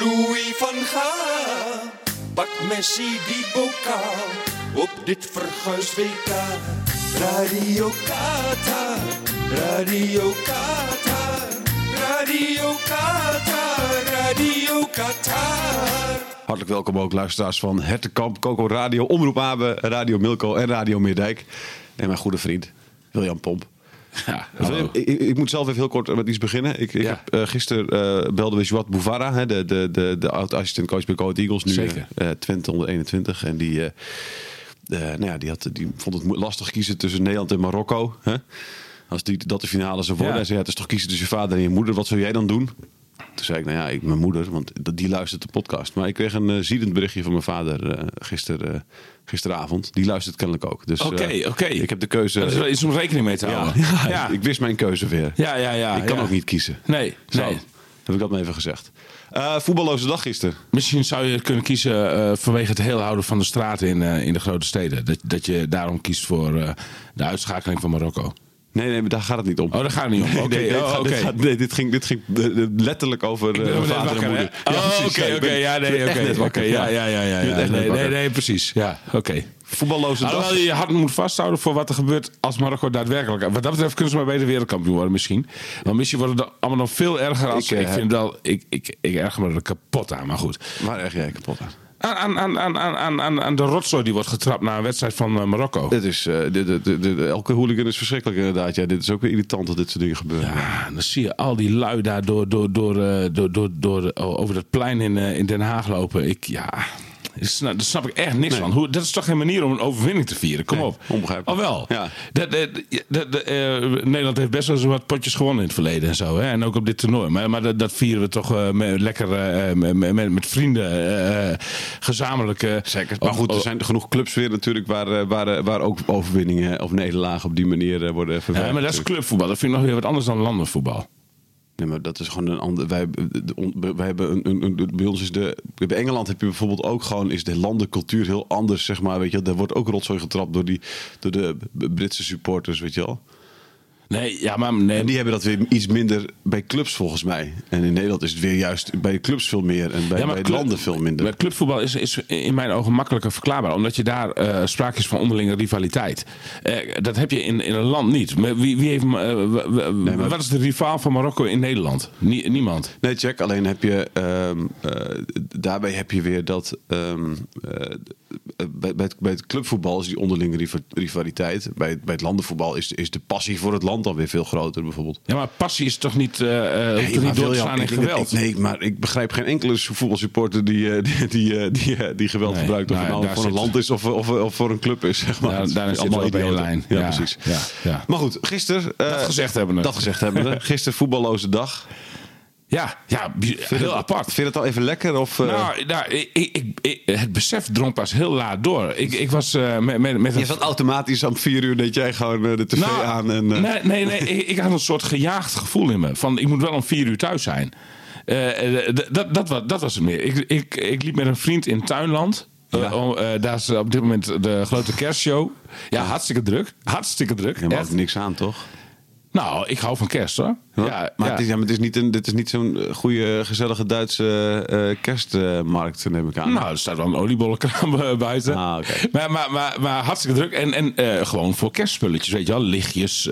Louis van Gaal. Pak Messi die bokaal op dit verguisd WK. Radio Qatar, Radio Qatar, Radio Qatar, Radio Qatar. Hartelijk welkom ook luisteraars van Hertenkamp, Coco Radio, Omroep Abe, Radio Milko en Radio Meerdijk. En mijn goede vriend William Pomp. Ja, ik, ik, ik moet zelf even heel kort met iets beginnen. Ik, ik Ja. heb, eh, gisteren eh, belde we Joat Bouvara, hè, de, de, de, de oud-assistent-coach bij Coat Eagles, nu Zeker. eh, Twente onder 21. En die, eh, eh, nou ja, die, had, die vond het lastig kiezen tussen Nederland en Marokko. Hè? Als die, dat de finale zou worden. Ja. Hij zei, ja, het is toch kiezen tussen je vader en je moeder. Wat zou jij dan doen? Toen zei ik, nou ja, ik, mijn moeder, want dat- die luistert de podcast. Maar ik kreeg een eh, ziedend berichtje van mijn vader eh, gister, eh, gisteravond. Die luistert kennelijk ook. Dus Oké, oké. ik heb de keuze... Er is wel iets om rekening mee te houden. ja, ja. Ik wist mijn keuze weer. Ja, ja, ja. ik kan ook niet kiezen. Nee, Zo, nee. heb ik dat maar even gezegd. Voetballoze dag gisteren. Misschien zou je kunnen kiezen vanwege het heel houden van de straten in, in de grote steden. Dat, dat je daarom kiest voor de uitschakeling van Marokko. Nee, nee, daar gaat het niet om. Oh, daar gaat het niet om. Oké, Nee, oh, dit nee, dit ging, dit ging eh, eh, letterlijk over net vader en moeder. Oh, oké, oké. Ja, nee, oké. oké, Ja, ja, ja. ja, Nee, nee, nee, precies. Ja, oké. Voetballoze dag. Alhoewel je je hart moet vasthouden voor wat er gebeurt als Marokko daadwerkelijk... Wat dat betreft kunnen ze maar beter wereldkampioen worden misschien. Want misschien wordt het allemaal nog veel erger als... Ik, Ik, vind wel... Ik, ik, ik erger me er kapot aan, maar goed. Waar erg jij kapot aan? Aan, aan, aan, aan, aan, aan, de rotzooi die wordt getrapt na een wedstrijd van eh, Marokko. Dit is, eh, dit, dit- dit- dit- elke hooligan is verschrikkelijk inderdaad. Ja, dit is ook weer irritant dat dit soort dingen gebeuren. Ja, dan zie je al die lui daar door, door, door, eh, door, door, door, eh, over het plein in, in Den Haag lopen. Ik, ja, daar snap, daar snap ik echt niks Nee. van. Hoe, dat is toch geen manier om een overwinning te vieren? Kom Nee, op. onbegrijpelijk. Oh wel. Ja. Dat, dat, dat, dat, eh, Nederland heeft best wel eens wat potjes gewonnen in het verleden en zo. Hè? En ook op dit toernooi. Maar, maar dat, dat vieren we toch eh, met, lekker eh, met, met, met vrienden. eh, gezamenlijk. eh, Zeker. Maar goed, er zijn genoeg clubs weer natuurlijk waar, eh, waar, eh, waar ook overwinningen of nederlagen op die manier eh, worden verwerkt. Ja, maar dat is clubvoetbal. Dat vind ik nog weer wat anders dan landenvoetbal. Nee, maar dat is gewoon een ander. Wij, wij hebben een, een, bij ons is de. Bij Engeland heb je bijvoorbeeld ook gewoon is de landencultuur heel anders, zeg maar. Weet je, daar wordt ook rotzooi getrapt door die door de Britse supporters, weet je wel. Nee, ja, maar nee, En die hebben dat weer iets minder bij clubs volgens mij. En in Nederland is het weer juist bij clubs veel meer en bij, Ja, bij club- landen veel minder. Maar clubvoetbal is, is in mijn ogen makkelijker verklaarbaar. Omdat je daar eh sprake is van onderlinge rivaliteit. Eh, dat heb je in, in een land niet. Wie, wie heeft, eh, w- maar- Wat is de rivaal van Marokko in Nederland? Nie- niemand. Nee, check. Alleen heb je ehm, eh, daarbij heb je weer dat ehm, eh, bij, bij, het, bij het clubvoetbal is die onderlinge riva- rivaliteit. Bij, het- bij het landenvoetbal is, is de passie voor het land dan weer veel groter, bijvoorbeeld. Ja, maar passie is toch niet, toch maar niet door te William, slaan in geweld? nee, maar ik begrijp geen enkele voetbalsupporter die, eh, die, die, die, die geweld Nee, gebruikt. Of nou, het nou daar voor een land is of, of, of voor een club is. Zeg maar. Daar- Het is allemaal idioten. lijn. Ja, Ja, precies. ja, ja. Maar goed, gisteren... Dat gezegd hebbende. Dat gezegd hebbende. Gisteren voetballoze dag. Ja, ja je heel het- apart. Vind je het al even lekker? Of, eh, Nou, nou ik, ik, ik- het besef drong pas heel laat door. Ik, ik was eh, met, met, met een Je zat automatisch om vier uur dat jij gewoon eh, de tv Nou, aan en... eh, Nee, nee, nee ik, ik had een soort gejaagd gevoel in me. Van ik moet wel om vier uur thuis zijn. Eh, eh, dat, dat, was, dat was het meer. Ik, ik, ik liep met een vriend in Tuinland. Eh, Ja. eh, daar is op dit moment de grote kerstshow. Ja, hartstikke druk. Hartstikke druk. Echt. ook niks aan, toch? Nou, ik hou van kerst hoor. Ja, Ja, maar ja. Het is, ja, maar het is niet, een, dit is niet zo'n eh, goede, gezellige Duitse eh, kerstmarkt, neem ik aan. Nou, er staat wel een oliebollenkraam eh, buiten. Ah, maar, maar, maar, maar hartstikke druk. En, en gewoon voor kerstspulletjes, weet je wel. Lichtjes.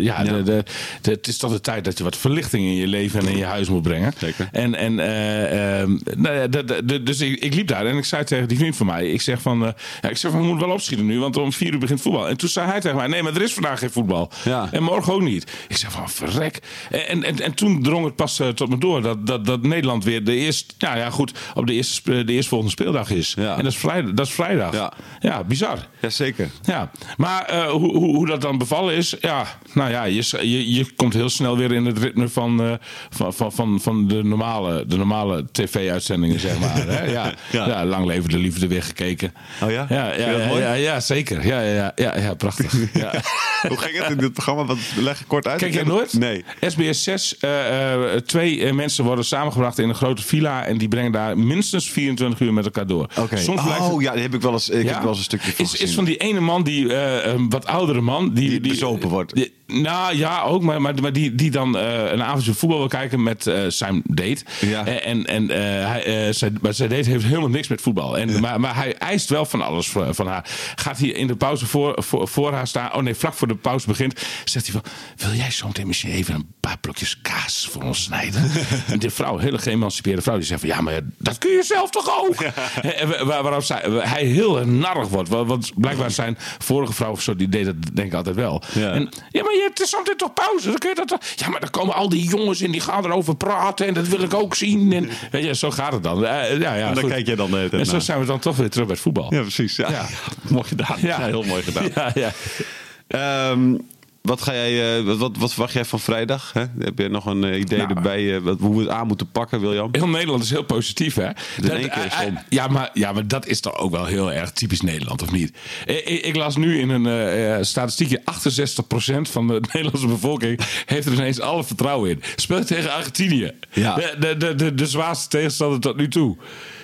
ja, De, de, de- het is toch de tijd dat je wat verlichting in je leven en in je huis moet brengen. Zeker. En, en eh, ehm, nou dus ik, ik liep daar en ik zei tegen die vriend van mij. Ik zeg van, ja, ik zeg van, we moeten wel opschieten nu, want om vier uur begint voetbal. En toen zei hij tegen mij, nee, maar er is vandaag geen voetbal. Ja. En morgen ook niet. Ik zeg van, verrek. En, en, en toen drong het pas eh, tot me door dat, dat, dat Nederland weer de eerste, nou ja, goed, op de eerste, de eerstvolgende speeldag is. Ja. En dat is vrijdag. Dat is vrijdag. Ja. ja bizar. Jazeker. Ja, maar eh, hoe, hoe, hoe dat dan bevallen is, ja, nou ja, je, je, je komt heel snel weer in het ritme van, eh, van, van, van, van de normale, de normale tv-uitzendingen, zeg maar. Hè? Ja, Ja. ja. lang leven de liefde weer gekeken. Oh ja? Ja, je ja, ja, zeker. Ja, ja, ja, ja, ja prachtig. Ja. Hoe ging het in dit programma? Wat, leg ik kort uit. Kijk jij heb- nooit? Nee. SBS 6, eh, eh, twee eh, mensen worden samengebracht in een grote villa en die brengen daar minstens 24 uur met elkaar door. Soms het- Oh ja, daar heb ik wel eens, ik Ja? heb wel eens een stukje van is, gezien. is van die ene man die, een wat oudere man, die, Die bezopen wordt. die- nou ja, ook, maar, maar, maar die, die dan eh, een avondje voetbal wil kijken met eh, zijn date. Ja. Eh, En, en hij, zijn, maar zijn date heeft helemaal niks met voetbal. En, maar, maar hij eist wel van alles van, haar. Gaat hij in de pauze voor, voor, voor haar staan? Oh nee, vlak voor de pauze begint. Zegt hij van: Wil jij zo meteen misschien even een paar blokjes kaas voor ons snijden? en die vrouw, hele geëmancipeerde vrouw, die zegt van: Ja, maar dat kun je zelf toch ook? En waar- waarop zij, hij heel narrig wordt. Want, blijkbaar zijn vorige vrouw of zo, die deed dat denk ik altijd wel. Ja. En, ja, maar je hebt er zometeen toch pauze? Dan kun je dat toch- Ja, maar dan komen al die jongens in die gaan erover praten en dat wil ik ook zien. En, weet je, zo gaat het dan. Eh, ja, ja, En dan goed. kijk jij dan tijd En zo zijn we dan toch weer terug bij het voetbal. Ja, precies. Ja. Ja. mooi gedaan. Ja. Ja. heel mooi gedaan. ja, ja. Ehm, wat, ga jij, eh, wat, wat, wat verwacht jij van vrijdag? Hè? Heb je nog een eh, idee Nou. erbij eh, wat, hoe we het aan moeten pakken, William? Heel Nederland is heel positief, hè? in één keer is om. ja, maar, ja, maar dat is toch ook wel heel erg typisch Nederland, of niet? Ik, ik las nu in een eh, statistiekje... 68% van de Nederlandse bevolking heeft er ineens alle vertrouwen in. Speelt tegen Argentinië. Ja. De, de, de, de, de zwaarste tegenstander tot nu toe.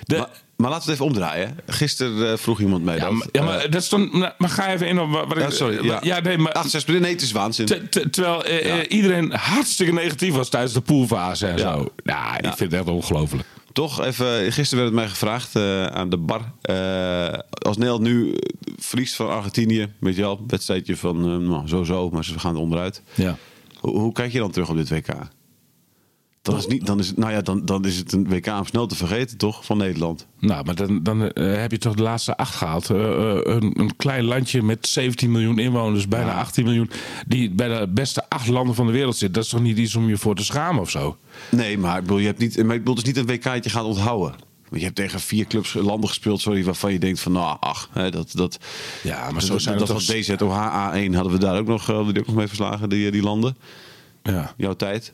De, Maar, maar laten we het even omdraaien. Gisteren eh, vroeg iemand mij ja, dat. maar, ja, maar, dat is dan, nou, maar ga even in op wat ik... Ja, sorry, ja. ja nee, maar... Ach, zes minuten. Nee, het is waanzin. Te- te- terwijl eh, eh, iedereen hartstikke negatief was tijdens de poolfase en zo. Ja, ik vind het echt ongelooflijk. Toch even, gisteren werd het mij gevraagd eh, aan de bar. eh, als Nederland nu eh, verliest van Argentinië, weet je wel, een wedstrijdje van eh, nou, zo-zo, maar ze gaan onderuit. Ja. Hoe, hoe kijk je dan terug op dit WK? Dan is, niet, dan, is het, nou ja, dan, dan is het een WK om snel te vergeten, toch? Van Nederland. Nou, maar dan, dan eh, heb je toch de laatste acht gehaald. Eh, eh, een, een klein landje met 17 miljoen inwoners, bijna Ja. 18 miljoen, die bij de beste acht landen van de wereld zit. Dat is toch niet iets om je voor te schamen of zo? Nee, maar ik bedoel, je hebt niet, maar ik bedoel, het is niet een WK dat je gaat onthouden. Want je hebt tegen vier clubs landen gespeeld, sorry, waarvan je denkt van, nou, ach, hè, dat, dat, Ja, maar zo dat, zijn dat was toch... DZOH A1 hadden we daar ook nog, die ook nog mee verslagen, die, die landen. Ja. Jouw tijd.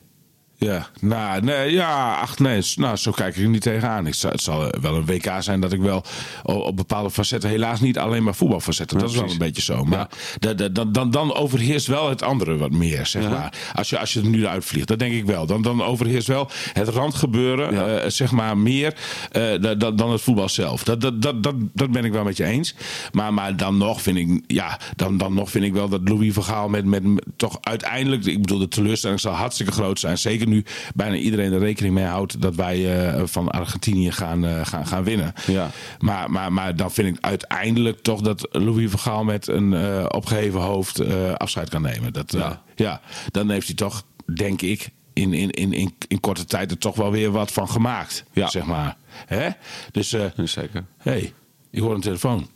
Ja, nou, nee, ja, ach nee, nou, zo kijk ik er niet tegenaan. Ik, het zal wel een WK zijn dat ik wel op bepaalde facetten, helaas niet alleen maar voetbalfacetten, Ja, dat is wel een beetje zo. Maar da- da- dan, dan, dan overheerst wel het andere wat meer, zeg Ja. maar. Als je, als je er nu uitvliegt, dat denk ik wel. Dan, dan overheerst wel het randgebeuren, eh, zeg maar, meer eh, da- da- dan het voetbal zelf. Dat, dat, dat, dat, dat ben ik wel met je eens. Maar, maar dan nog vind ik, ja, dan, dan nog vind ik wel dat Louis Vergaal met, met, met toch uiteindelijk, ik bedoel, de teleurstelling zal hartstikke groot zijn. Zeker nu bijna iedereen er rekening mee houdt dat wij eh, van Argentinië gaan, eh, gaan, gaan winnen. Ja. Maar, maar, maar dan vind ik uiteindelijk toch dat Louis Vergaal met een eh, opgeheven hoofd afscheid kan nemen. Dat, Ja. ja, dan heeft hij toch, denk ik, in, in, in, in, in korte tijd er toch wel weer wat van gemaakt. Ja. Zeg maar. Hè? Dus, Zeker. hey, ik hoor een telefoon.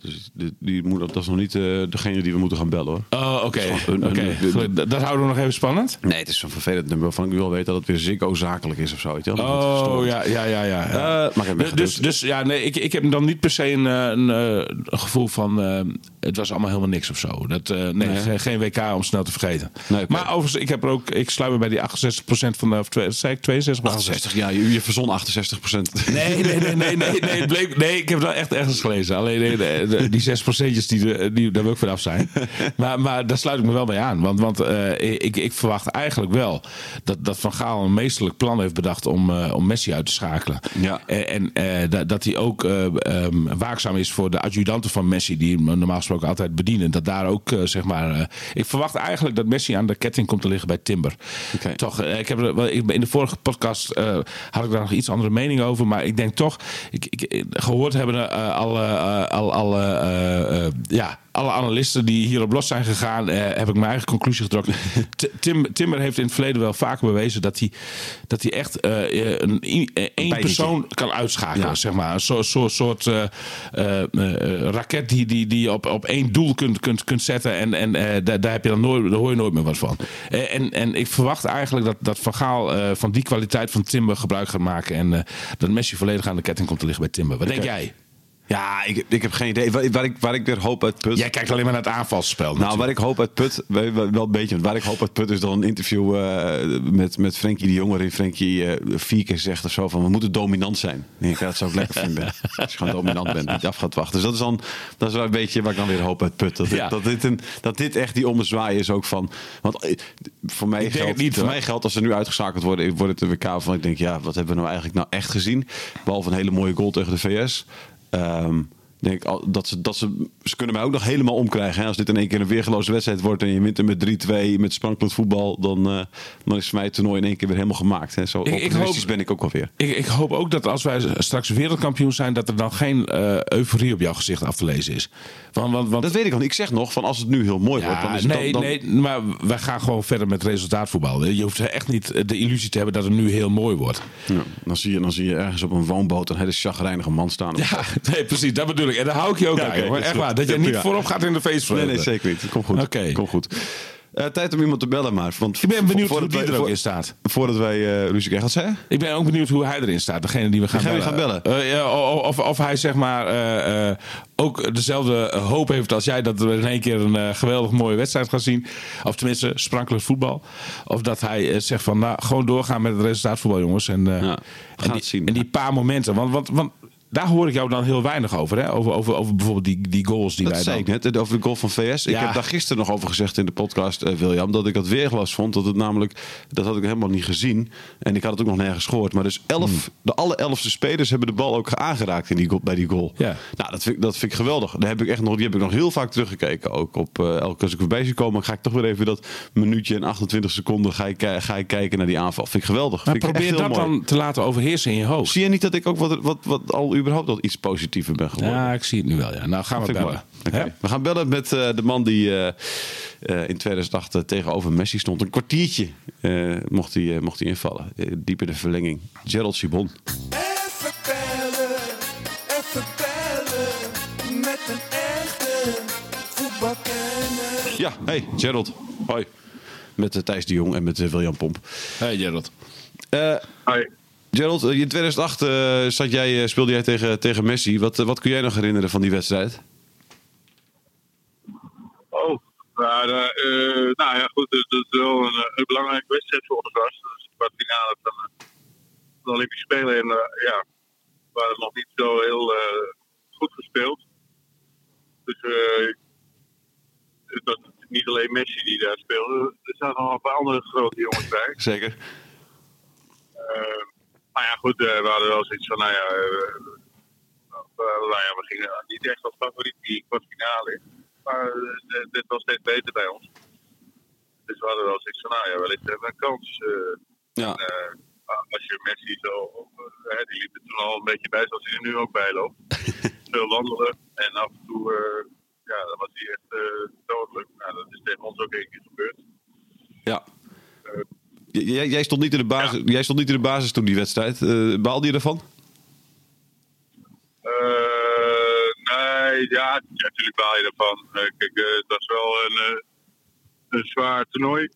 Dit is, dit, die moet, dat is nog niet eh, degene die we moeten gaan bellen hoor. Oh, oké. Een- Oké. een- Dat houden we nog even spannend. Nee, het is zo'n vervelend nummer waarvan ik al weet dat het weer Ziggo zakelijk is of zo. Weet je wel? Oh, verstoord. ja, ja, ja. ja. Eh, maar hem dus, dus, dus ja, nee, ik, ik heb dan niet per se een, eh, een, eh, een gevoel van eh, het was allemaal helemaal niks of zo. Dat, eh, nee, Nee. geen, WK om snel te vergeten. Nee. Maar overigens, ik heb er ook, ik sluit me bij die 68% van de, of zei ik 62? 68, ja, je, je verzon 68 procent. Nee, nee, nee, nee, nee, nee, bleek, nee, ik heb wel echt ergens gelezen. Alleen nee, de, de- die 6 procentjes, die, die, daar wil ik vanaf zijn. Maar, maar daar sluit ik me wel bij aan. Want, want eh, ik, ik verwacht eigenlijk wel dat, dat Van Gaal een meesterlijk plan heeft bedacht om, eh, om Messi uit te schakelen. Ja. En, en eh, dat, dat hij ook eh, ehm, waakzaam is voor de adjudanten van Messi, die hem normaal gesproken altijd bedienen. Dat daar ook, eh, zeg maar. eh, ik verwacht eigenlijk dat Messi aan de ketting komt te liggen bij Timber. Toch, eh, ik heb in de vorige podcast eh, had ik daar nog iets andere mening over. Maar ik denk toch, ik, ik, gehoord hebben eh, al, eh, al, al alle, eh, eh, ja, alle analisten die hierop los zijn gegaan, eh, heb ik mijn eigen conclusie getrokken. Tim, Timmer heeft in het verleden wel vaker bewezen dat hij, dat hij echt een, één persoon kan uitschakelen. Ja. Zeg maar. Een soort, soort, soort raket die, die, die je op, op één doel kunt, kunt, kunt zetten. En, en daar, daar, heb je dan nooit, daar hoor je nooit meer wat van. En, en ik verwacht eigenlijk dat, dat Van Gaal van die kwaliteit van Timber gebruik gaat maken. En dat Messi volledig aan de ketting komt te liggen bij Timber. Wat denk jij? Ja, ik, ik heb geen idee. Waar, waar ik, waar ik weer hoop uit put. Jij kijkt alleen maar naar het aanvalsspel. Nou, natuurlijk. waar ik hoop uit put, wel een beetje. Waar ik hoop uit put is dan een interview eh, met, met Frenkie de Jong. Waarin Frenkie eh, vier keer zegt of zo van we moeten dominant zijn. Ja, dat zou ik lekker vinden. Als je gewoon dominant bent, niet af gaat wachten. Dus dat is dan dat is wel een beetje waar ik dan weer hoop uit put. Dat, dit- dat, dit, een, dat dit echt die ommezwaai is ook van. Want eh, voor mij, geldt, niet, voor mij geldt als ze nu uitgeschakeld worden, wordt het een WK van ik denk, ja, wat hebben we nou eigenlijk nou echt gezien? Behalve een hele mooie goal tegen de VS. Um, denk ik dat ze, dat ze, ze kunnen mij ook nog helemaal omkrijgen. Hè? Als dit in één keer een weergeloze wedstrijd wordt en je wint er met 3-2 met sprankelend voetbal, dan, eh, dan is voor mij het toernooi in één keer weer helemaal gemaakt. Hè? Zo Ik- ik hoop- ben ik ook wel weer. Ik, ik hoop ook dat als wij straks wereldkampioen zijn, dat er dan geen eh, euforie op jouw gezicht af te lezen is. Want, want, want Dat weet ik al. Ik zeg nog van als het nu heel mooi wordt, dan is het nee, dan, dan- nee, maar wij gaan gewoon verder met resultaatvoetbal. Je hoeft echt niet de illusie te hebben dat het nu heel mooi wordt. Ja, dan, zie je, dan zie je ergens op een woonboot een hele chagrijnige man staan. Ja, nee, precies, dat bedoel ik. En daar hou ik je ook Ja, aan. Echt waar, dat je Ja, niet voorop gaat in de Nee, feestvreugde. nee, zeker niet. Komt goed. Oké. Komt goed. Eh, tijd om iemand te bellen, maar. Want Ik ben benieuwd hoe die er ook in staat. Voordat wij eh ruzie krijgen. Wat zei? Ik ben ook benieuwd hoe hij erin staat. Degene die we gaan bellen. gaan bellen? Eh, ja, of, of hij zeg maar ook dezelfde hoop heeft als jij. Dat we in één keer een geweldig mooie wedstrijd gaan zien. Of tenminste sprankelend voetbal. Of dat hij zegt van nou gewoon doorgaan met het resultaatvoetbal jongens. En, Ja, we en, die, het zien. en die paar momenten. Want, want, want daar hoor ik jou dan heel weinig over. Hè? Over, over, over bijvoorbeeld die, die goals die Dat wij zei dan... ik net, over de goal van VS. Ik heb daar gisteren nog over gezegd in de podcast, eh, William, dat ik dat weerglas vond. Dat het namelijk, dat had ik helemaal niet gezien. En ik had het ook nog nergens gehoord. Maar dus elf, Hmm. de alle elfste spelers hebben de bal ook aangeraakt in die, goal- bij die goal. Ja. Nou, dat vind, ik- dat vind ik geweldig. Daar heb ik echt nog, die heb ik nog heel vaak teruggekeken. Ook op eh, elke keer als ik voorbij zie komen, ga ik toch weer even dat minuutje en 28 seconden ga ik, ki- ga ik kijken naar die aanval. Vind ik geweldig. Maar Vind probeer dat mooi. dan te laten overheersen in je hoofd. Zie je niet dat ik ook wat, wat, wat al überhaupt al iets positiever ben geworden? Ja, ik zie het nu wel. Ja. Nou gaan we bellen. We gaan bellen met eh, de man die eh, eh, in 2008 eh, tegenover Messi stond. Een kwartiertje eh, mocht, hij, mocht hij invallen. Diep in de verlenging. Gerald Sibon. Even bellen, even bellen met een echte voetbalkenner. Ja, hey Gerald. Hoi. Met Thijs de Jong en met William Pomp. Hey Gerald. Eh, Hoi. Gerald, eh, in 2008 eh, zat jij, eh, speelde jij tegen, tegen Messi. Wat, wat kun jij nog herinneren van die wedstrijd? Oh, eh, nou ja, goed, het is wel een, een belangrijke wedstrijd voor ons was. Dus de kwartfinale van de Olympische Spelen. En ja, we waren nog niet zo heel goed gespeeld. Dus het was niet alleen Messi die daar speelde. Er zaten nog een paar andere grote jongens bij. Zeker. Eh, maar ja, goed, eh, we hadden wel zoiets van, nou ja, eh, eh, nou ja we gingen niet echt als favoriet die kwartfinale in. Maar dit- was steeds beter bij ons. Dus we hadden wel zoiets van, nou ja, wellicht hebben we een kans. Ja. als je Messi zo, die liep er toen al een beetje bij zoals hij er nu ook bij loopt. Veel wandelen en af en toe, ja, dan was hij echt dodelijk. Nou, dat is tegen ons ook één keer gebeurd. ja. Jij, jij, stond niet in de basis, jij stond niet in de basis toen die wedstrijd. Eh baalde je ervan? Eh, nee, ja, natuurlijk baal je ervan. Eh, kijk, het was wel een, een zwaar toernooi.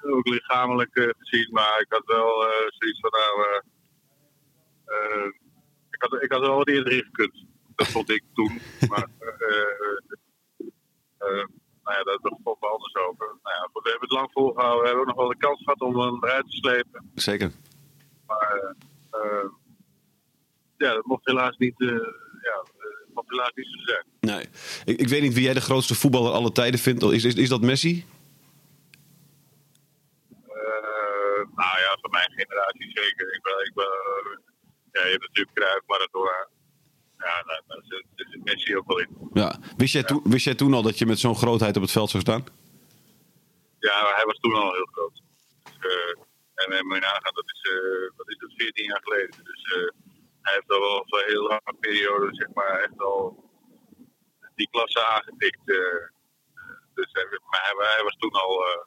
Ook lichamelijk gezien, maar ik had wel zoiets van, nou, ik, had, ik had er wel wat eerder in gekund. Dat vond ik toen. Maar, nou ja, dat dat vond ik anders over. Nou ja, we hebben het lang volgehouden. We hebben ook nog wel de kans gehad om hem eruit te slepen. Zeker. Maar eh, ja, dat mocht helaas niet, eh, ja, mocht helaas niet zo zijn. Nee. Ik, ik weet niet wie jij de grootste voetballer aller tijden vindt. Is, is, is dat Messi? Nou ja, van mijn generatie zeker. Ik ben, ik ben, ja, je hebt natuurlijk Cruijff, Maradona. Ja, daar, daar zit, Messi ook wel in. Ja. Wist, jij toen, wist jij toen al dat je met zo'n grootheid op het veld zou staan? Ja, hij was toen al heel groot. Dus, eh, en eh, moet je nagaan, dat is, eh, wat is het, 14 jaar geleden. Dus hij heeft al wel voor een heel lange periode, zeg maar, echt al die klasse aangetikt. dus hij, maar hij, hij was toen al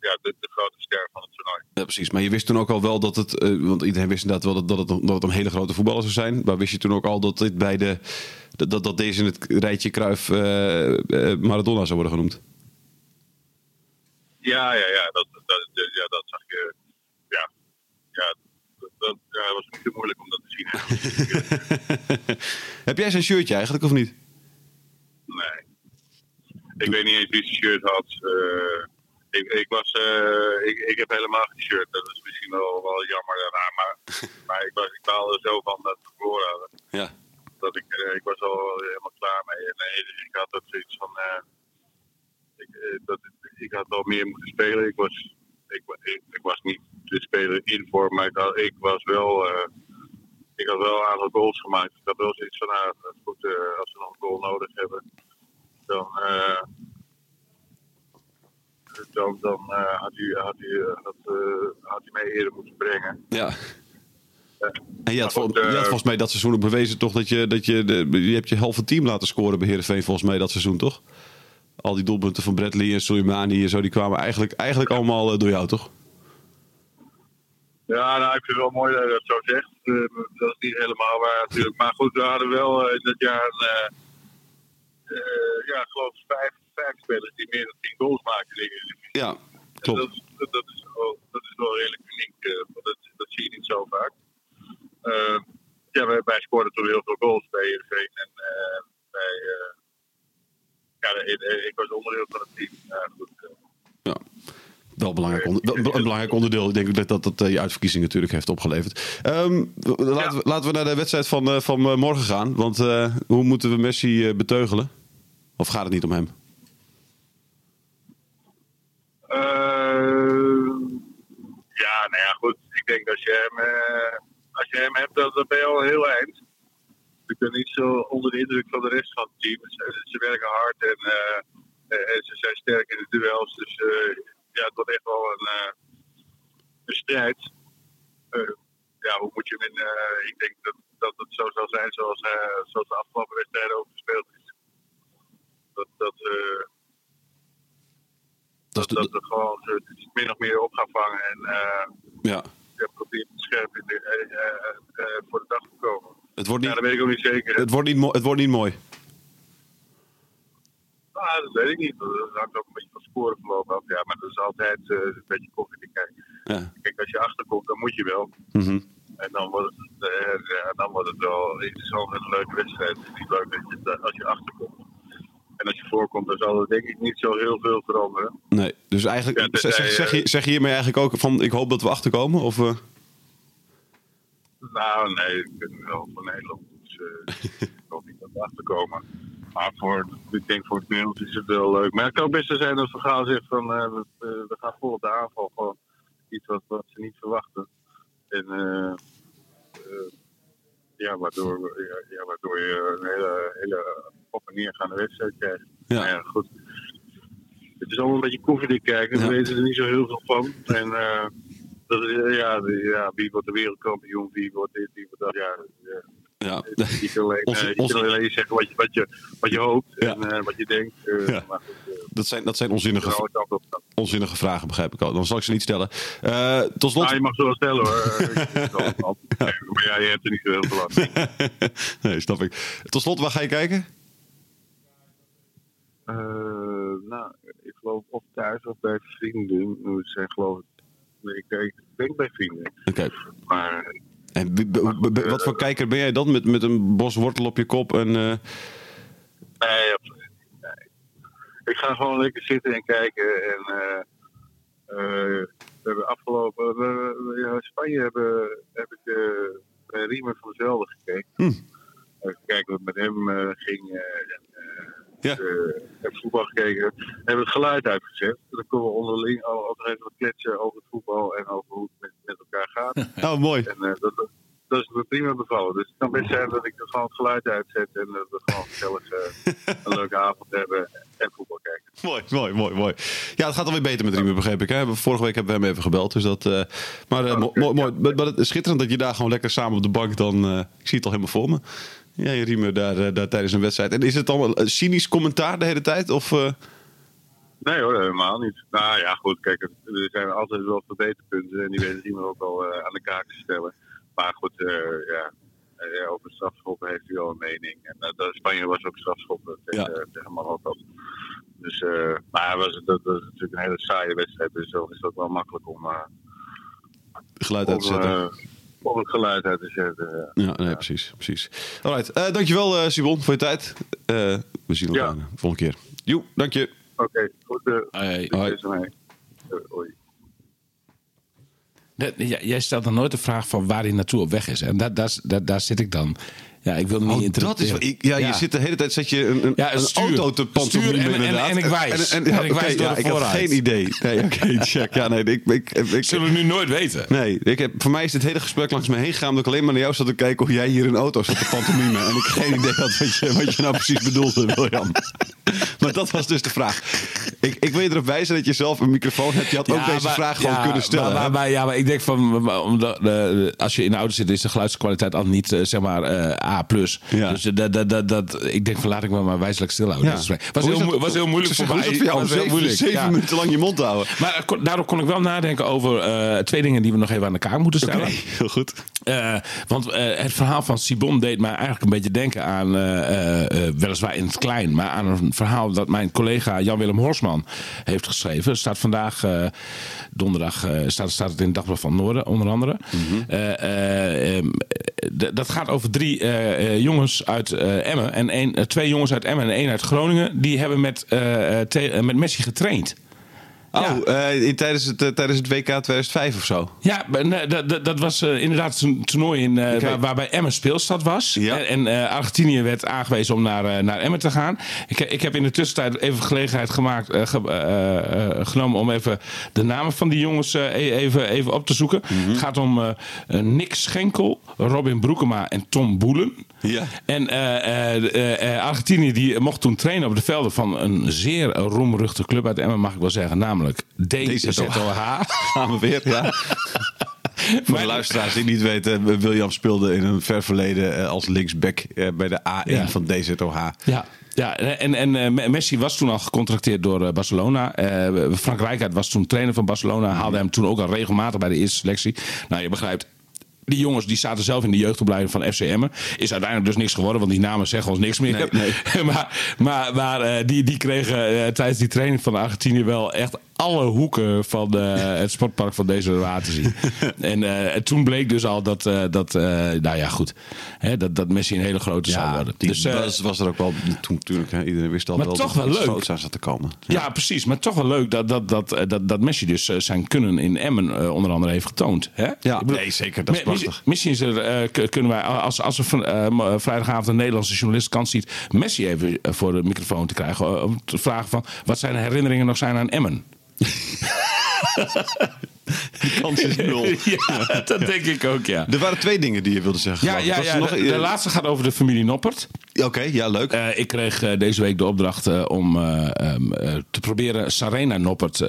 ja, de, de grote ster van het toernooi. Ja, precies. Maar je wist toen ook al wel dat het... eh, want iedereen wist inderdaad wel dat, dat, het, dat het een hele grote voetballer zou zijn. Maar wist je toen ook al dat dit bij de... Dat, dat, dat deze in het rijtje Cruijff eh, eh, Maradona zou worden genoemd? Ja, ja, ja, dat, dat, ja, dat zag je. Ja, ja, dat, ja, was niet zo moeilijk om dat te zien. Heb jij zijn shirtje eigenlijk of niet? Nee. Ik weet niet eens wie zijn shirt had. Ik, ik, was, eh, ik, ik heb helemaal geen shirt. Dat is misschien wel, wel jammer daarna. Maar, maar ik, was, ik baalde zo van dat we verloren hadden. Ja. Dat ik, eh, ik was al helemaal klaar mee. En eh, ik had ook zoiets van... ik, dat, ik had wel meer moeten spelen. Ik was, ik, ik, ik was niet de speler in vorm, maar ik, had, ik was wel... eh, ik had wel een aantal goals gemaakt. Ik had wel zoiets van, nou, dat goed, als we nog een goal nodig hebben, dan, eh, dan, dan eh, had, hij, had, eh, had, eh, had hij mij eerder moeten brengen. Ja. En je had, vol- Maar goed, je had volgens mij dat seizoen ook bewezen toch dat je, dat je, de, je hebt je halve team laten scoren bij Heerenveen volgens mij dat seizoen toch? Al die doelpunten van Bradley en Soleimani en zo, die kwamen eigenlijk, eigenlijk allemaal door jou toch? Ja, nou, ik vind het wel mooi dat je dat zo zegt. Dat is niet helemaal waar natuurlijk. Maar goed, we hadden wel in dat jaar eh, ja, ik geloof ik vijf, vijf spelers die meer dan tien goals maken Eredivisie. Ja, klopt. Dat, is- dat, dat is wel, dat is wel redelijk uniek. eh, want dat, dat zie je niet zo vaak. Eh, ja, wij, wij scoorden toen heel veel goals bij Heerenveen. En eh, bij, eh, ja, ik was onderdeel van het team. Ja, goed, Ja. Wel een belangrijk, onder- wel een belangrijk onderdeel. Ik denk dat dat, dat je uitverkiezing natuurlijk heeft opgeleverd. Ehm, laten, we, laten we naar de wedstrijd van, van morgen gaan. Want hoe moeten we Messi beteugelen? Of gaat het niet om hem? Eh, ja, nou ja, goed. Ik denk als je hem, eh, als je hem hebt, dan, dan ben je al heel eind. Ik ben niet zo onder de indruk van de rest van het team. Ze, ze werken hard en, eh, eh, en ze zijn sterk in de duels. Dus eh, ja, het wordt echt wel een, eh, een strijd. Eh, ja, hoe moet je hem in... eh, ik denk dat, dat het zo zal zijn zoals, eh, zoals de afgelopen wedstrijden ook gespeeld is. Dat, dat, eh, Dat is dat, de- dat we gewoon ze min of meer op gaan vangen en eh ja. ja, proberen scherp in de, eh, eh, eh, voor de dag te komen. Het, wordt Ja, niet, dat weet ik ook niet zeker. het, wordt niet het wordt niet mooi. Ah, dat weet ik niet. Dat hangt ook een beetje van sporenverloop af. Ja, maar dat is altijd eh, een beetje koffie te kijken. Ja. Kijk, als je achterkomt, dan moet je wel. Mhm. En dan wordt het, eh, ja, dan wordt het wel interessant en een leuke wedstrijd. Het is niet leuk dat je, als je achterkomt. En als je voorkomt, dan zal er denk ik niet zo heel veel veranderen. Nee, dus eigenlijk Ja, zeg, zeg, je, eh, zeg je hiermee eigenlijk ook van ik hoop dat we achterkomen? Of? Nou, nee, ik ben wel voor Nederland. Dus eh, ik hoop niet dat we achterkomen. Maar voor, ik denk voor het Nederlands is het wel leuk. Maar het kan best zijn dat Vergaal zegt van eh, we, we- we gaan vol op de aanval. Gewoon iets wat, wat ze niet verwachten. En eh, eh, ja, waardoor, ja, ja, waardoor je een hele, hele op en neergaande wedstrijd krijgt. Ja. Maar ja, goed. Het is allemaal een beetje koffiedik kijken. We Ja. weten er niet zo heel veel van. En eh, dat is, eh, ja, ja, wie wordt de wereldkampioen, wie wordt dit, wie wordt dat. Ja, ja. ja. Je kan alleen, Onze- eh, je onze- kan alleen zeggen wat je, wat je, wat je hoopt Ja. en eh, wat je denkt. eh, Ja. Maar goed, eh, Dat zijn, dat zijn onzinnige, onzinnige vragen, begrijp ik al. Dan zal ik ze niet stellen. Eh, tot slot. Ah, je mag ze wel stellen hoor. Eh, ik- maar ja, je hebt er niet zo heel veel last nee, snap ik. Tot slot, waar ga je kijken? Eh, nou, ik geloof of thuis of bij vrienden. We zijn geloof ik, ik, ik denk bij vrienden. Oké. Maar En wat voor kijker ben jij dan? Met, met een bos wortel op je kop en... eh, Nee, absoluut. Nee. Ik ga gewoon lekker zitten en kijken. En eh, eh, we hebben afgelopen. in Spanje hebben, heb ik bij Riemer van Velde gekeken. Hm. Even kijken wat met hem ging. en, Ja. eh, heb voetbal gekeken. Hebben het geluid uitgezet. Dan kunnen we onderling al altijd even wat kletsen over het voetbal en over hoe het met, met elkaar gaat. Oh, mooi. En eh, dat, dat is me prima bevallen. Dus het kan best zijn dat ik er gewoon het geluid uitzet en dat we gewoon gezellig eh, een leuke avond hebben en voetbal kijken. Mooi, mooi, mooi, mooi. Ja, het gaat alweer beter met Riemer, begreep ik. Hè? Vorige week hebben we hem even gebeld. Dus dat, maar mooi, mooi. ja. Maar, maar het is schitterend dat je daar gewoon lekker samen op de bank dan... ik zie het al helemaal voor me. Ja, je riemen daar, eh, daar tijdens een wedstrijd. En is het dan een cynisch commentaar de hele tijd? Of, eh, Nee hoor, helemaal niet. Nou ja, goed, kijk, er zijn altijd wel verbeterpunten en die weten Riemer ook wel eh, aan de kaak te stellen. Maar goed, eh, ja, eh, over strafschoppen heeft hij wel een mening. En Spanje was ook strafschoppen tegen, Ja. tegen Marokko. Dus, eh maar was, dat, dat is natuurlijk een hele saaie wedstrijd, dus dan is dat wel makkelijk om, eh, geluid uit te zetten? Om het geluid uit te zetten. ja. Ja, nee, precies. precies. Alright, eh, dankjewel eh Simon voor je tijd. Eh, we zien elkaar Ja. de volgende keer. Joe, dank je. Oké, goed. Hey. Hoi. Dat- jij stelt dan nooit de vraag van waar hij naartoe op weg is. En daar, daar, daar, daar zit ik dan. Ja, ik wil niet Oh, dat is, wat- ik, ja, je zit de hele tijd zet je een, een, Ja, een auto te pantomime en- en- inderdaad. en ik wijs. En, en- ja, En ik oké, wijs door ja, de ik had geen idee. Nee, oké, check. Ja, nee, ik, ik, ik, Zullen we nu nooit weten. Nee, ik heb, voor mij is dit hele gesprek langs me heen gegaan... omdat ik alleen maar naar jou zat te kijken... hoe jij hier in een auto zat te pantomime. en ik geen idee had wat je, wat je nou precies bedoelde, William. maar dat was dus de vraag. Ik, ik wil je erop wijzen dat je zelf een microfoon hebt. Je had ook Ja, deze maar- vraag gewoon ja, kunnen stellen. Maar, maar, ja, maar ik denk van, omdat, de, de- als je in de auto zit, is de geluidskwaliteit al niet, eh, zeg maar, eh, A+. Ja. Dus eh, dat, dat, dat, dat, ik denk van, laat ik me maar wijselijk stilhouden. Is- was, heel, dat- was heel moeilijk voor mij. voor jou Was heel zeven, moeilijk, zeven minuten lang je mond te houden? Maar eh, kon- daardoor kon ik wel nadenken over eh, twee dingen die we nog even aan elkaar moeten stellen. Heel goed. Eh, want eh, het verhaal van Sibon deed mij eigenlijk een beetje denken aan, eh, eh, eh, weliswaar in het klein, maar aan een verhaal dat mijn collega Jan-Willem Horsman heeft geschreven. Staat vandaag, eh, donderdag, eh, staat, staat het in het Dagblad van Noorden, onder andere. Eh, eh, ehm, dat gaat over drie jongens uit Emmen en eh, twee jongens uit Emmen en één uit Groningen. Die hebben met, met Messi getraind. Oh, Ja. eh, in, tijdens, het, eh, tijdens het WK 2005 of zo? Ja, dat, was eh, inderdaad een toernooi in, waar, waarbij Emmen speelstad was. Ja. En, en Argentinië werd aangewezen om naar, naar Emmen te gaan. Ik, ik heb in de tussentijd even gelegenheid gemaakt, ge- genomen om even de namen van die jongens e- even, even op te zoeken. Mhm. Het gaat om Nick Schenkel, Robin Broekema en Tom Boelen. Ja. En Argentinië die mocht toen trainen op de velden van een zeer roemruchte club uit Emmen, mag ik wel zeggen. Namelijk DZOH. Gaan we weer, ja. Voor de luisteraars die niet weten, William speelde in een ver verleden eh, als linksback eh, bij de A1 Ja. van DZOH. Ja. Ja, en, en eh, Messi was toen al gecontracteerd door eh, Barcelona. Eh, Frank Rijkaard was toen trainer van Barcelona. Haalde hem toen ook al regelmatig bij de eerste selectie. Nou, je begrijpt. Die jongens die zaten zelf in de jeugdopleiding van FC Emmen. Is uiteindelijk dus niks geworden, want die namen zeggen ons niks meer. Nee, maar maar, maar eh, die, die kregen eh, tijdens die training van Argentinië wel echt alle hoeken van eh, het sportpark van deze waar te zien. en eh, toen bleek dus al dat, eh, dat nou ja goed, hè, dat, dat Messi een hele grote zou worden. die dus, buzz was er ook wel toen natuurlijk. Hè, iedereen wist al Maar wel toch dat wel leuk. aan zat te komen. Ja, precies. Maar toch wel leuk dat, dat, dat, dat, dat Messi dus zijn kunnen in Emmen onder andere heeft getoond. Hè? Ja, bedoel, nee, zeker. Dat is prachtig. Misschien is er, kunnen wij, als, als er van, m- vrijdagavond een Nederlandse journalist kans ziet... Messi even voor de microfoon te krijgen. Om te vragen van wat zijn herinneringen nog zijn aan Emmen. Die kans is nul. ja, dat denk ik ook, ja. Er waren twee dingen die je wilde zeggen. Ja, ja, Was ja nog- de, de laatste gaat over de familie Noppert. Oké, ja, leuk. Eh, ik kreeg eh, deze week de opdracht eh, om eh, ehm, eh, te proberen Sarena Noppert,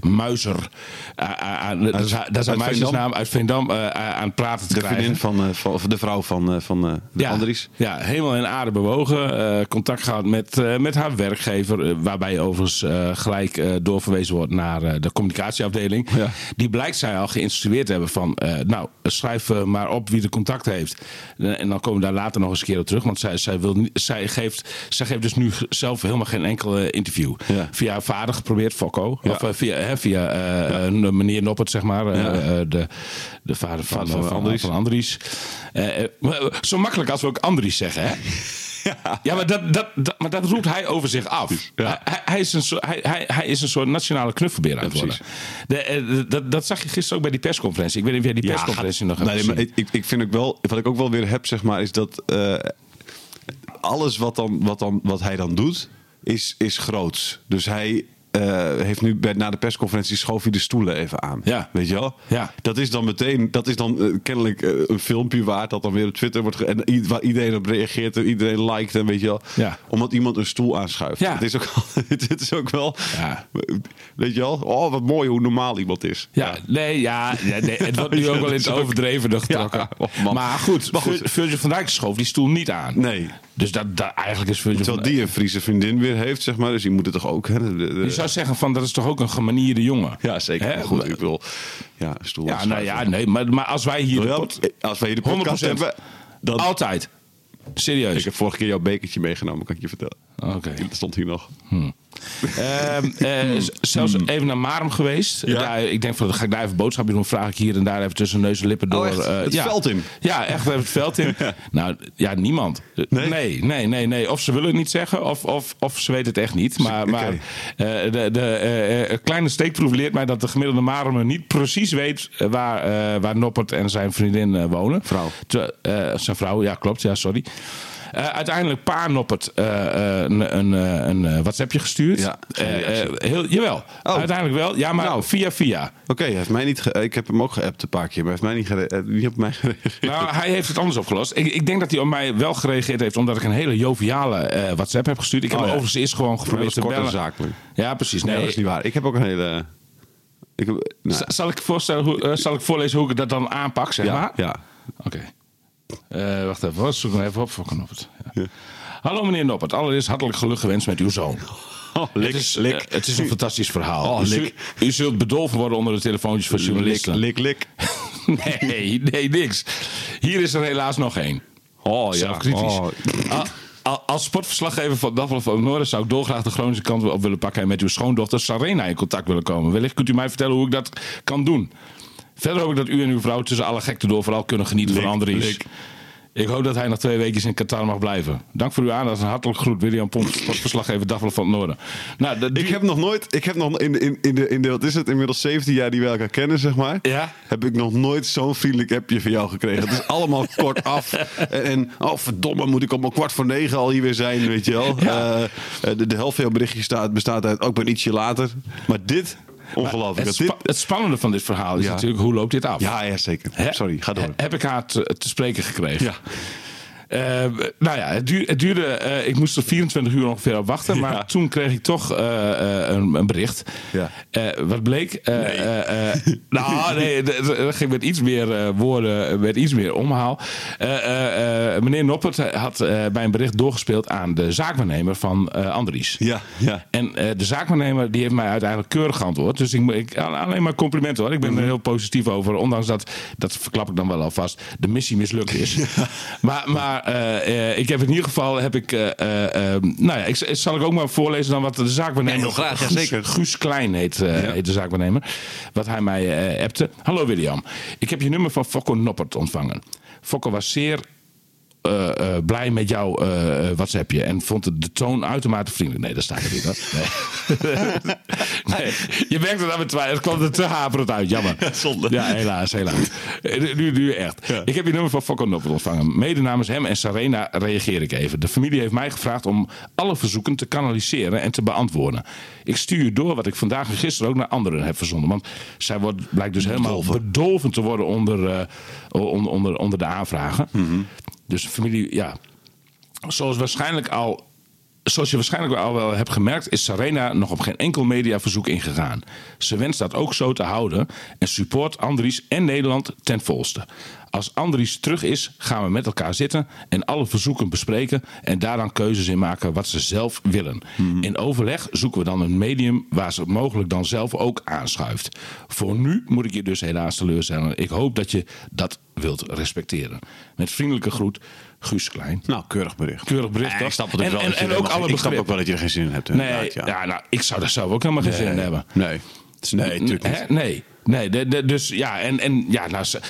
Muizer, aan- dat is dat is haar uit Veendam, aan het praten te de krijgen. van, van de vrouw van, van de ja, Andries. Ja, helemaal in aarde bewogen. contact gehad met, met haar werkgever. waarbij overigens gelijk doorverwezen wordt naar de communicatieafdeling. Ja. Die blijkt zij al geïnstrueerd te hebben van... nou, schrijf maar op wie de contact heeft. En dan komen we daar later nog eens een keer op terug. Want zij, zij, wil, zij, geeft, zij geeft dus nu zelf helemaal geen enkel interview. Ja. Via haar vader geprobeerd, Fokko. Ja. Of eh, via, hè, via eh, meneer Noppert, zeg maar. eh, de, de vader van, van van, Andries. van Andries. Maar, zo makkelijk als we ook Andries zeggen, hè? Ja, maar, dat, dat, dat, maar dat roept hij over zich af. Ja. Hij, is een soort, hij, hij, hij is een soort nationale knuffelbeer aan het worden. De, de- dat, dat zag je gisteren ook bij die persconferentie. Ik weet niet of jij die persconferentie nog hebt nee, gezien. maar ik, ik, vind ook wel, wat ik ook wel weer heb, zeg maar, is dat alles wat, dan, wat, dan, wat hij dan doet, is, is groots. Dus hij, eh, heeft nu bij, na de persconferentie schoof hij de stoelen even aan. Ja. Weet je wel? Ja. Dat is dan meteen, dat is dan eh, kennelijk eh, een filmpje waard dat dan weer op Twitter wordt en waar iedereen op reageert en iedereen liked en weet je wel. Ja. Omdat iemand een stoel aanschuift. Ja. Het is ook, het is ook wel, Ja. weet je wel? Oh, wat mooi hoe normaal iemand is. Ja, nee, ja, ja, nee, het wordt nu ook wel in het overdreven getrokken. Ja, oh maar goed, Maar goed. Vir- Virgil van Dijk schoof die stoel niet aan. Nee. Dus dat, dat, eigenlijk is Virgil van Terwijl die een Friese vriendin weer heeft, zeg maar. Dus die moet het toch ook. Hè? De- zou zeggen van dat is toch ook een gemanierde jongen. ja, zeker. Hè? Maar goed, ik wil. Ja, stoel. Ja, nou ja, nee, maar, maar als wij hier wel- Als wij hier de podcast 100%. hebben. Dan, altijd. Serieus. ik heb vorige keer jouw bekertje meegenomen, kan ik je vertellen. Oké. Dat stond hier nog. Ehm, eh, z- zelfs even naar Marum geweest. Hmm. Ja. Daar, ik denk van, dan ga ik daar even boodschapje doen. Vraag ik hier en daar even tussen neus en lippen door. Oh, eh, Het ja. veld in? Ja, echt even het veld in. Nou, ja, niemand. Nee? Nee, nee, nee, nee. Of ze willen het niet zeggen, of, of, of ze weten het echt niet. Maar, Oké. maar eh, de, de eh, eh, kleine steekproef leert mij dat de gemiddelde Marumer niet precies weet eh, waar, eh, waar Noppert en zijn vriendin eh, wonen. Vrouw. Te- eh, zijn vrouw, ja, klopt. Ja, sorry. Eh, uiteindelijk pa Noppert eh, eh, een, een, een WhatsAppje gestuurd. Ja, heel, jawel, Oh. uiteindelijk wel. Ja, maar Nou. via via. Oké, hij heeft mij niet. ik heb hem ook geappt een paar keer, maar hij heeft mij niet, niet op mij gereageerd. Nou, hij heeft het anders opgelost. Ik, ik denk dat hij op mij wel gereageerd heeft, omdat ik een hele joviale WhatsApp heb gestuurd. Ik heb Oh, hem ja. overigens eerst gewoon geprobeerd te bellen. zakelijk. Ja, precies. Nee, Nee. dat is niet waar. Ik heb ook een hele. Ik heb, nou, Zal ik, voorstellen hoe, zal ik voorlezen hoe ik dat dan aanpak, zeg ja, maar? ja. Oké. Eh, wacht even, hoor. zoek hem even op voor Noppert. Ja. Hallo meneer Noppert, allereerst hartelijk geluk gewenst met uw zoon. Oh, lik, het, is, lik. eh, het is een fantastisch verhaal. Oh, u, zult- lik. u zult bedolven worden onder de telefoontjes van lik, journalisten. lik, lik. Nee, nee, niks. Hier is er helaas nog één. Oh ja. Oh. Al- al- Als sportverslaggever van Dagblad van het Noorden zou ik dolgraag de Groningse kant op willen pakken en met uw schoondochter Sarena in contact willen komen. Wellicht kunt u mij vertellen hoe ik dat kan doen. Verder hoop ik dat u en uw vrouw tussen alle gekte door vooral kunnen genieten Lik, van Andries. Ik hoop dat hij nog twee weken in Qatar mag blijven. Dank voor uw aandacht en hartelijk groet. William Pomp, sportverslaggever Dagblad van het Noorden. Nou, Ik heb nog nooit, ik heb nog in, in, in, de, in de, wat is het, inmiddels 17 jaar die we elkaar kennen, zeg maar. Ja. Heb ik nog nooit zo'n vriendelijk appje van jou gekregen. Het is allemaal kort af. En, en, oh verdomme, moet ik om een kwart voor negen al hier weer zijn, weet je wel. Eh, eh, de, de helft van jouw berichtje staat, bestaat uit, ook ben ietsje later. Maar dit, ongelooflijk. het, spa- het spannende van dit verhaal is Ja. natuurlijk hoe loopt dit af? ja, ja, zeker. Sorry, ga door. He- Heb ik haar te, te spreken gekregen. Ja. Eh, nou ja, het, duur- het duurde. eh, ik moest er 24 uur ongeveer op wachten. Maar Ja. toen kreeg ik toch eh, een, een bericht. Ja. Wat bleek? Eh, nou, nee, dat ging met iets meer woorden, met iets meer omhaal. Meneer Noppert had bij een bericht doorgespeeld aan de zaakwaarnemer van Andries. Ja, ja. En de zaakwaarnemer die heeft mij uiteindelijk keurig geantwoord. Dus ik, ik, alleen maar complimenten hoor. Ik ben er heel positief over. Ondanks dat, dat verklap ik dan wel alvast, de missie mislukt is. Maar, maar eh, eh, ik heb in ieder geval, heb ik, eh, eh, eh, nou ja, ik, zal ik ook maar voorlezen dan wat de zaakwaarnemer... Ja, heel graag, ja, zeker. Guus Klein heet, heet de zaakwaarnemer. Wat hij mij appte. Hallo William, ik heb je nummer van Fokko Noppert ontvangen. Fokko was zeer eh, eh, blij met jouw eh, WhatsAppje en vond de toon uitermate vriendelijk. Nee, dat staat er niet. Nee. nee. Je merkt het aan mijn twijfel. Het kwam er te haperend uit. Jammer. zonde. Ja, helaas, helaas. Nu, nu echt. Ik heb je nummer van Fokko Noppert ontvangen. Mede namens hem en Sarena reageer ik even. De familie heeft mij gevraagd om alle verzoeken te kanaliseren en te beantwoorden. Ik stuur je door wat ik vandaag en gisteren ook naar anderen heb verzonden. Want zij wordt, blijkt dus helemaal bedolven, te worden onder, onder, onder, onder de aanvragen. Dus familie, ja, zoals waarschijnlijk al. Zoals je waarschijnlijk al wel hebt gemerkt, is Sarena nog op geen enkel mediaverzoek ingegaan. Ze wenst dat ook zo te houden en support Andries en Nederland ten volste. Als Andries terug is, gaan we met elkaar zitten en alle verzoeken bespreken en daar dan keuzes in maken wat ze zelf willen. In overleg zoeken we dan een medium waar ze mogelijk dan zelf ook aanschuift. Voor nu moet ik je dus helaas teleurstellen. Ik hoop dat je dat wilt respecteren. Met vriendelijke groet, Guus Klein. Nou, keurig bericht. Keurig bericht, Ja, ik snap het ook En- wel. en- en ook alle Ik snap ook wel dat je er geen zin in hebt. Nee, inderdaad, ja. nou, ik zou daar zelf ook helemaal geen zin in hebben. Nee. Nee, natuurlijk niet. Hè? Nee. Nee, de, de- dus ja, en, en ja, nou, ze-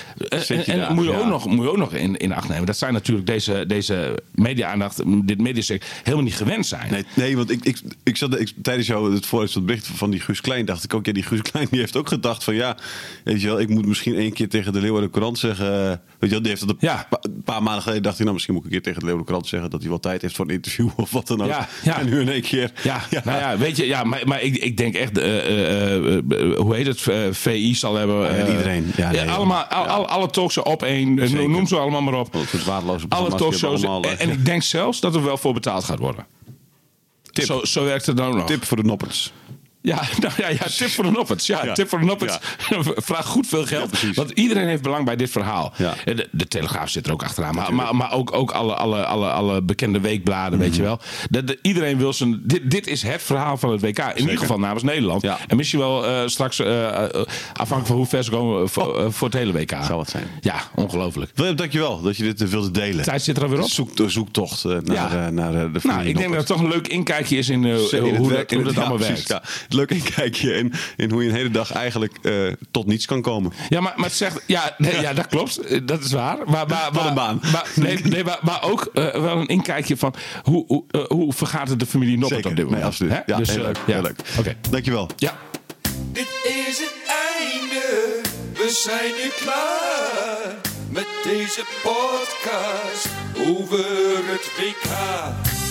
en, daar, moet je ja. ook nog, moet je ook nog in, in acht nemen. Dat zijn natuurlijk deze, deze media-aandacht, dit mediasec helemaal niet gewend zijn. Nee, nee want ik, ik, ik zat ik, tijdens jou het voorlezen van bericht van die Guus Klein, dacht ik ook, ja, die Guus Klein die heeft ook gedacht van ja, weet je wel, ik moet misschien één keer tegen de Leeuwarden Courant zeggen, eh, Weet je, wel, die heeft dat een Ja. pa- een paar maanden geleden dacht hij, nou misschien moet ik een keer tegen de Leeuwen Krant zeggen dat hij wel tijd heeft voor een interview of wat dan ook. Ja, ja. En nu in één keer. Ja, nou ja, weet je, ja, maar, maar ik, ik denk echt, eh, eh, eh, eh, hoe heet het, Eh, Zal hebben. Ja, eh, iedereen. Ja, nee, allemaal, al, al- alle talks op één, eh, noem ze allemaal maar op. Alle talkshows. allemaal, En, eh, en ik denk zelfs dat er wel voor betaald gaat worden. Tip. Zo, zo werkt het dan ook nog. Tip voor de nopperts. Ja, nou ja, ja, tip voor de Noppets. Ja, Ja. tip voor de Noppets. Vraag goed veel geld. want iedereen heeft belang bij dit verhaal. Ja. De, de Telegraaf zit er ook achteraan. Maar, maar, maar ook, ook alle, alle, alle, alle bekende weekbladen, weet Mhm. je wel. De, de- iedereen wil zijn... Dit, dit is het verhaal van het WK. In ieder geval namens Nederland. Ja. En misschien wel eh, straks, eh, eh, afhankelijk van hoe ver ze komen, voor, eh, voor het hele WK. Zou wat zijn. Ja, ongelooflijk. Willem, dankjewel dat je dit wilde delen. Tijd zit er alweer op. Zoek, zoektocht naar, Ja. naar de Nou, ik denk dat het toch een leuk inkijkje is in, In het hoe, dat, hoe dat ja, allemaal werkt. Leuk inkijkje in, in hoe je een hele dag eigenlijk eh, tot niets kan komen. Ja, maar, maar het zegt, ja, nee, ja, dat klopt. Eh, Dat is waar. Maar, maar, Wat een maar- baan. Maar, nee, nee, maar, maar ook eh, wel een inkijkje van hoe, hoe, hoe vergaat het de familie Noppert op dit moment. Nee, absoluut. Hè? Ja, Dus, heel leuk. ja. Heel leuk. Oké. Dankjewel. Ja. Dit is het einde, we zijn nu klaar met deze podcast over het WK.